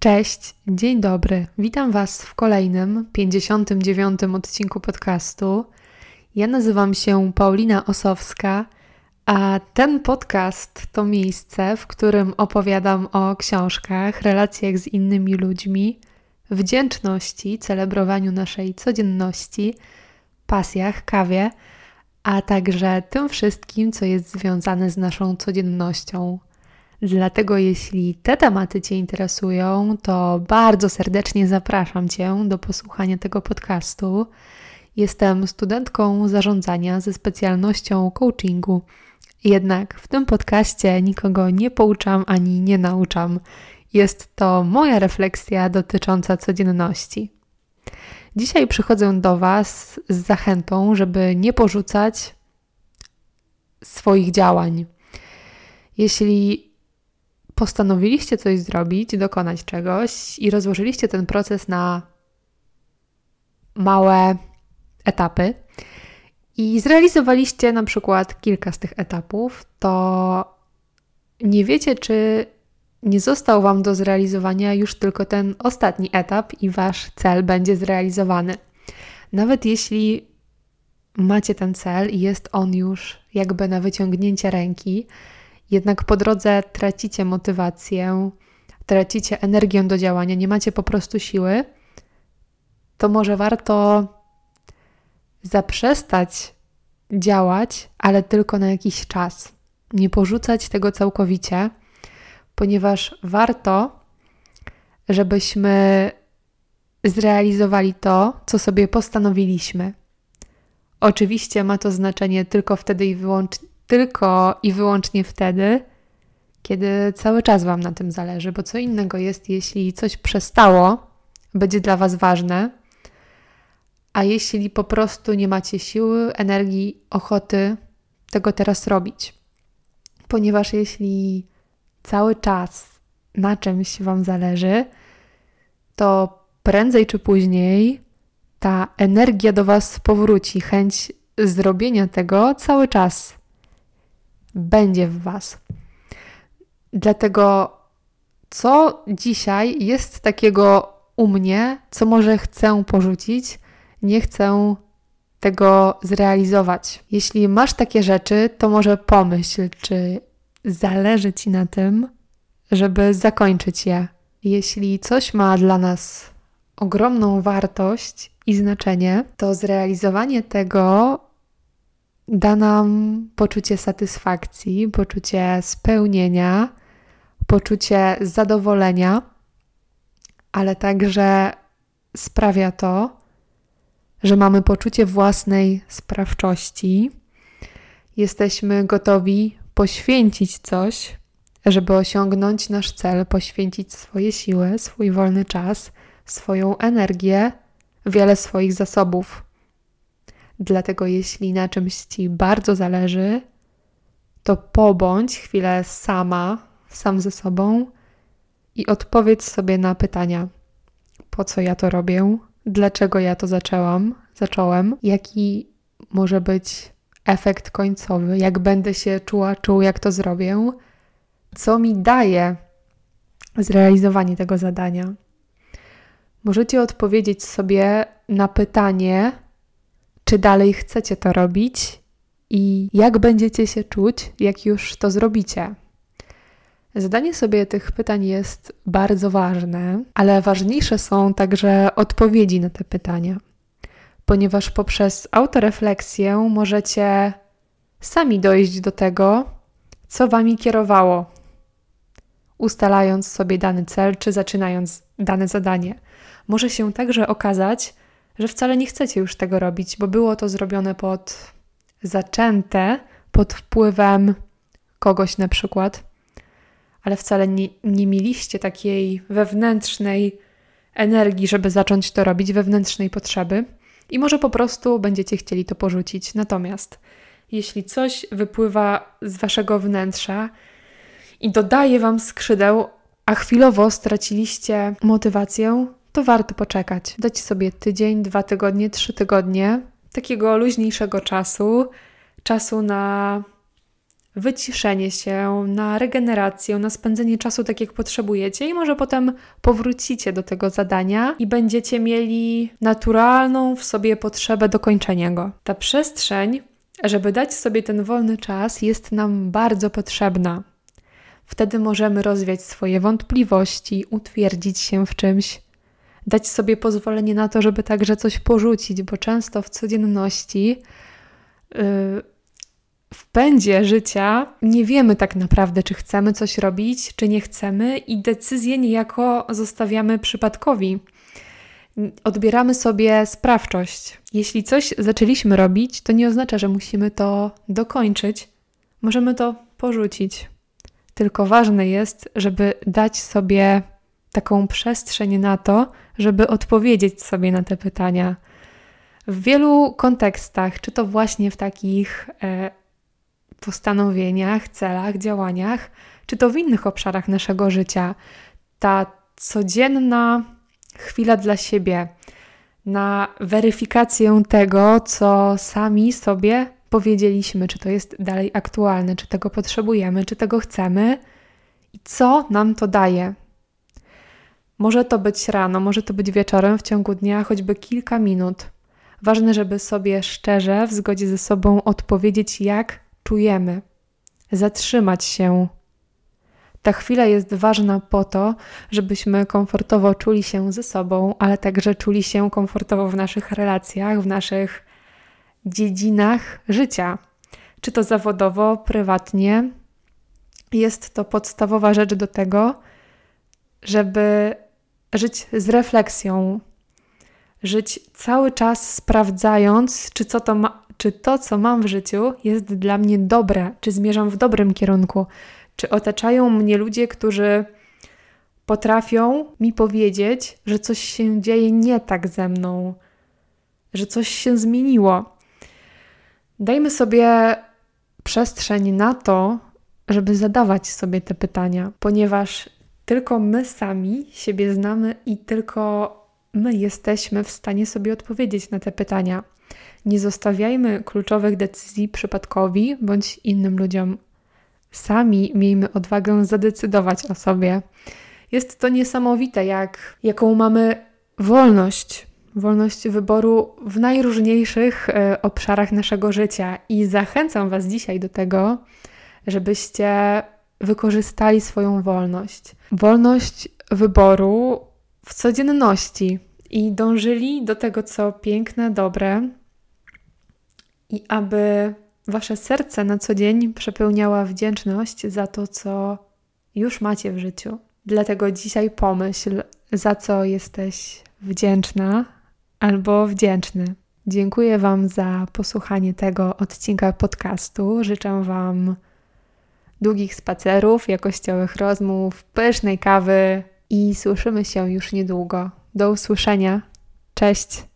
Cześć, dzień dobry. Witam Was w kolejnym, 59. odcinku podcastu. Ja nazywam się Paulina Osowska, a ten podcast to miejsce, w którym opowiadam o książkach, relacjach z innymi ludźmi, wdzięczności, celebrowaniu naszej codzienności, pasjach, kawie, a także tym wszystkim, co jest związane z naszą codziennością. Dlatego, jeśli te tematy Cię interesują, to bardzo serdecznie zapraszam Cię do posłuchania tego podcastu. Jestem studentką zarządzania ze specjalnością coachingu. Jednak w tym podcaście nikogo nie pouczam ani nie nauczam. Jest to moja refleksja dotycząca codzienności. Dzisiaj przychodzę do Was z zachętą, żeby nie porzucać swoich działań. Jeśli postanowiliście coś zrobić, dokonać czegoś i rozłożyliście ten proces na małe etapy i zrealizowaliście na przykład kilka z tych etapów, to nie wiecie, czy nie został Wam do zrealizowania już tylko ten ostatni etap i Wasz cel będzie zrealizowany. Nawet jeśli macie ten cel i jest on już jakby na wyciągnięcie ręki, jednak po drodze tracicie motywację, tracicie energię do działania, nie macie po prostu siły, to może warto zaprzestać działać, ale tylko na jakiś czas. Nie porzucać tego całkowicie, ponieważ warto, żebyśmy zrealizowali to, co sobie postanowiliśmy. Oczywiście ma to znaczenie tylko wtedy i wyłącznie tylko i wyłącznie wtedy, kiedy cały czas Wam na tym zależy, bo co innego jest, jeśli coś przestało być dla Was ważne, a jeśli po prostu nie macie siły, energii, ochoty tego teraz robić. Ponieważ jeśli cały czas na czymś Wam zależy, to prędzej czy później ta energia do Was powróci, chęć zrobienia tego cały czas będzie w Was. Dlatego, co dzisiaj jest takiego u mnie, co może chcę porzucić, nie chcę tego zrealizować. Jeśli masz takie rzeczy, to może pomyśl, czy zależy Ci na tym, żeby zakończyć je. Jeśli coś ma dla nas ogromną wartość i znaczenie, to zrealizowanie tego da nam poczucie satysfakcji, poczucie spełnienia, poczucie zadowolenia, ale także sprawia to, że mamy poczucie własnej sprawczości, jesteśmy gotowi poświęcić coś, żeby osiągnąć nasz cel, poświęcić swoje siły, swój wolny czas, swoją energię, wiele swoich zasobów. Dlatego, jeśli na czymś ci bardzo zależy, to pobądź chwilę sama, sam ze sobą i odpowiedz sobie na pytania: po co ja to robię? Dlaczego ja to zaczęłam? Zacząłem? Jaki może być efekt końcowy? Jak będę się czuła, czuł, jak to zrobię? Co mi daje zrealizowanie tego zadania? Możecie odpowiedzieć sobie na pytanie, czy dalej chcecie to robić i jak będziecie się czuć, jak już to zrobicie. Zadanie sobie tych pytań jest bardzo ważne, ale ważniejsze są także odpowiedzi na te pytania, ponieważ poprzez autorefleksję możecie sami dojść do tego, co wami kierowało, ustalając sobie dany cel czy zaczynając dane zadanie. Może się także okazać, że wcale nie chcecie już tego robić, bo było to zrobione pod zaczęte, pod wpływem kogoś na przykład, ale wcale nie, nie mieliście takiej wewnętrznej energii, żeby zacząć to robić, wewnętrznej potrzeby i może po prostu będziecie chcieli to porzucić. Natomiast jeśli coś wypływa z waszego wnętrza i dodaje wam skrzydeł, a chwilowo straciliście motywację, to warto poczekać. Dać sobie tydzień, dwa tygodnie, trzy tygodnie takiego luźniejszego czasu, czasu na wyciszenie się, na regenerację, na spędzenie czasu tak jak potrzebujecie i może potem powrócicie do tego zadania i będziecie mieli naturalną w sobie potrzebę dokończenia go. Ta przestrzeń, żeby dać sobie ten wolny czas, jest nam bardzo potrzebna. Wtedy możemy rozwiać swoje wątpliwości, utwierdzić się w czymś, dać sobie pozwolenie na to, żeby także coś porzucić, bo często w codzienności, yy, w pędzie życia nie wiemy tak naprawdę, czy chcemy coś robić, czy nie chcemy, i decyzje niejako zostawiamy przypadkowi. Odbieramy sobie sprawczość. Jeśli coś zaczęliśmy robić, to nie oznacza, że musimy to dokończyć. Możemy to porzucić. Tylko ważne jest, żeby dać sobie taką przestrzeń na to, żeby odpowiedzieć sobie na te pytania. W wielu kontekstach, czy to właśnie w takich e, postanowieniach, celach, działaniach, czy to w innych obszarach naszego życia, ta codzienna chwila dla siebie na weryfikację tego, co sami sobie powiedzieliśmy, czy to jest dalej aktualne, czy tego potrzebujemy, czy tego chcemy i co nam to daje. Może to być rano, może to być wieczorem w ciągu dnia, choćby kilka minut. Ważne, żeby sobie szczerze, w zgodzie ze sobą odpowiedzieć, jak czujemy, zatrzymać się. Ta chwila jest ważna po to, żebyśmy komfortowo czuli się ze sobą, ale także czuli się komfortowo w naszych relacjach, w naszych dziedzinach życia, czy to zawodowo, prywatnie. Jest to podstawowa rzecz do tego, żeby żyć z refleksją, żyć cały czas sprawdzając, czy, co to, ma, czy to, co mam w życiu, jest dla mnie dobre, czy zmierzam w dobrym kierunku, czy otaczają mnie ludzie, którzy potrafią mi powiedzieć, że coś się dzieje nie tak ze mną, że coś się zmieniło. Dajmy sobie przestrzeń na to, żeby zadawać sobie te pytania, ponieważ tylko my sami siebie znamy i tylko my jesteśmy w stanie sobie odpowiedzieć na te pytania. Nie zostawiajmy kluczowych decyzji przypadkowi bądź innym ludziom. Sami miejmy odwagę zadecydować o sobie. Jest to niesamowite, jak, jaką mamy wolność, wolność wyboru w najróżniejszych y, obszarach naszego życia. I zachęcam Was dzisiaj do tego, żebyście wykorzystali swoją wolność. Wolność wyboru w codzienności i dążyli do tego, co piękne, dobre, i aby wasze serce na co dzień przepełniała wdzięczność za to, co już macie w życiu. Dlatego dzisiaj pomyśl, za co jesteś wdzięczna albo wdzięczny. Dziękuję Wam za posłuchanie tego odcinka podcastu. Życzę Wam długich spacerów, jakościowych rozmów, pysznej kawy i słyszymy się już niedługo. Do usłyszenia. Cześć.